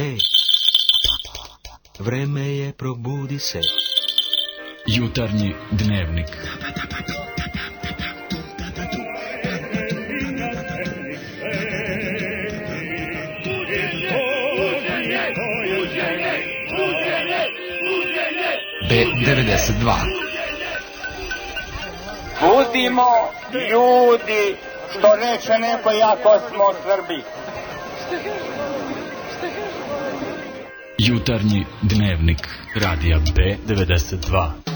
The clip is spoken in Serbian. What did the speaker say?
Hej, vreme je, probudi se. Jutarnji dnevnik. B92. Budimo ljudi, što reče neko, jako smo Srbi. Jutarnji dnevnik. Radija B92.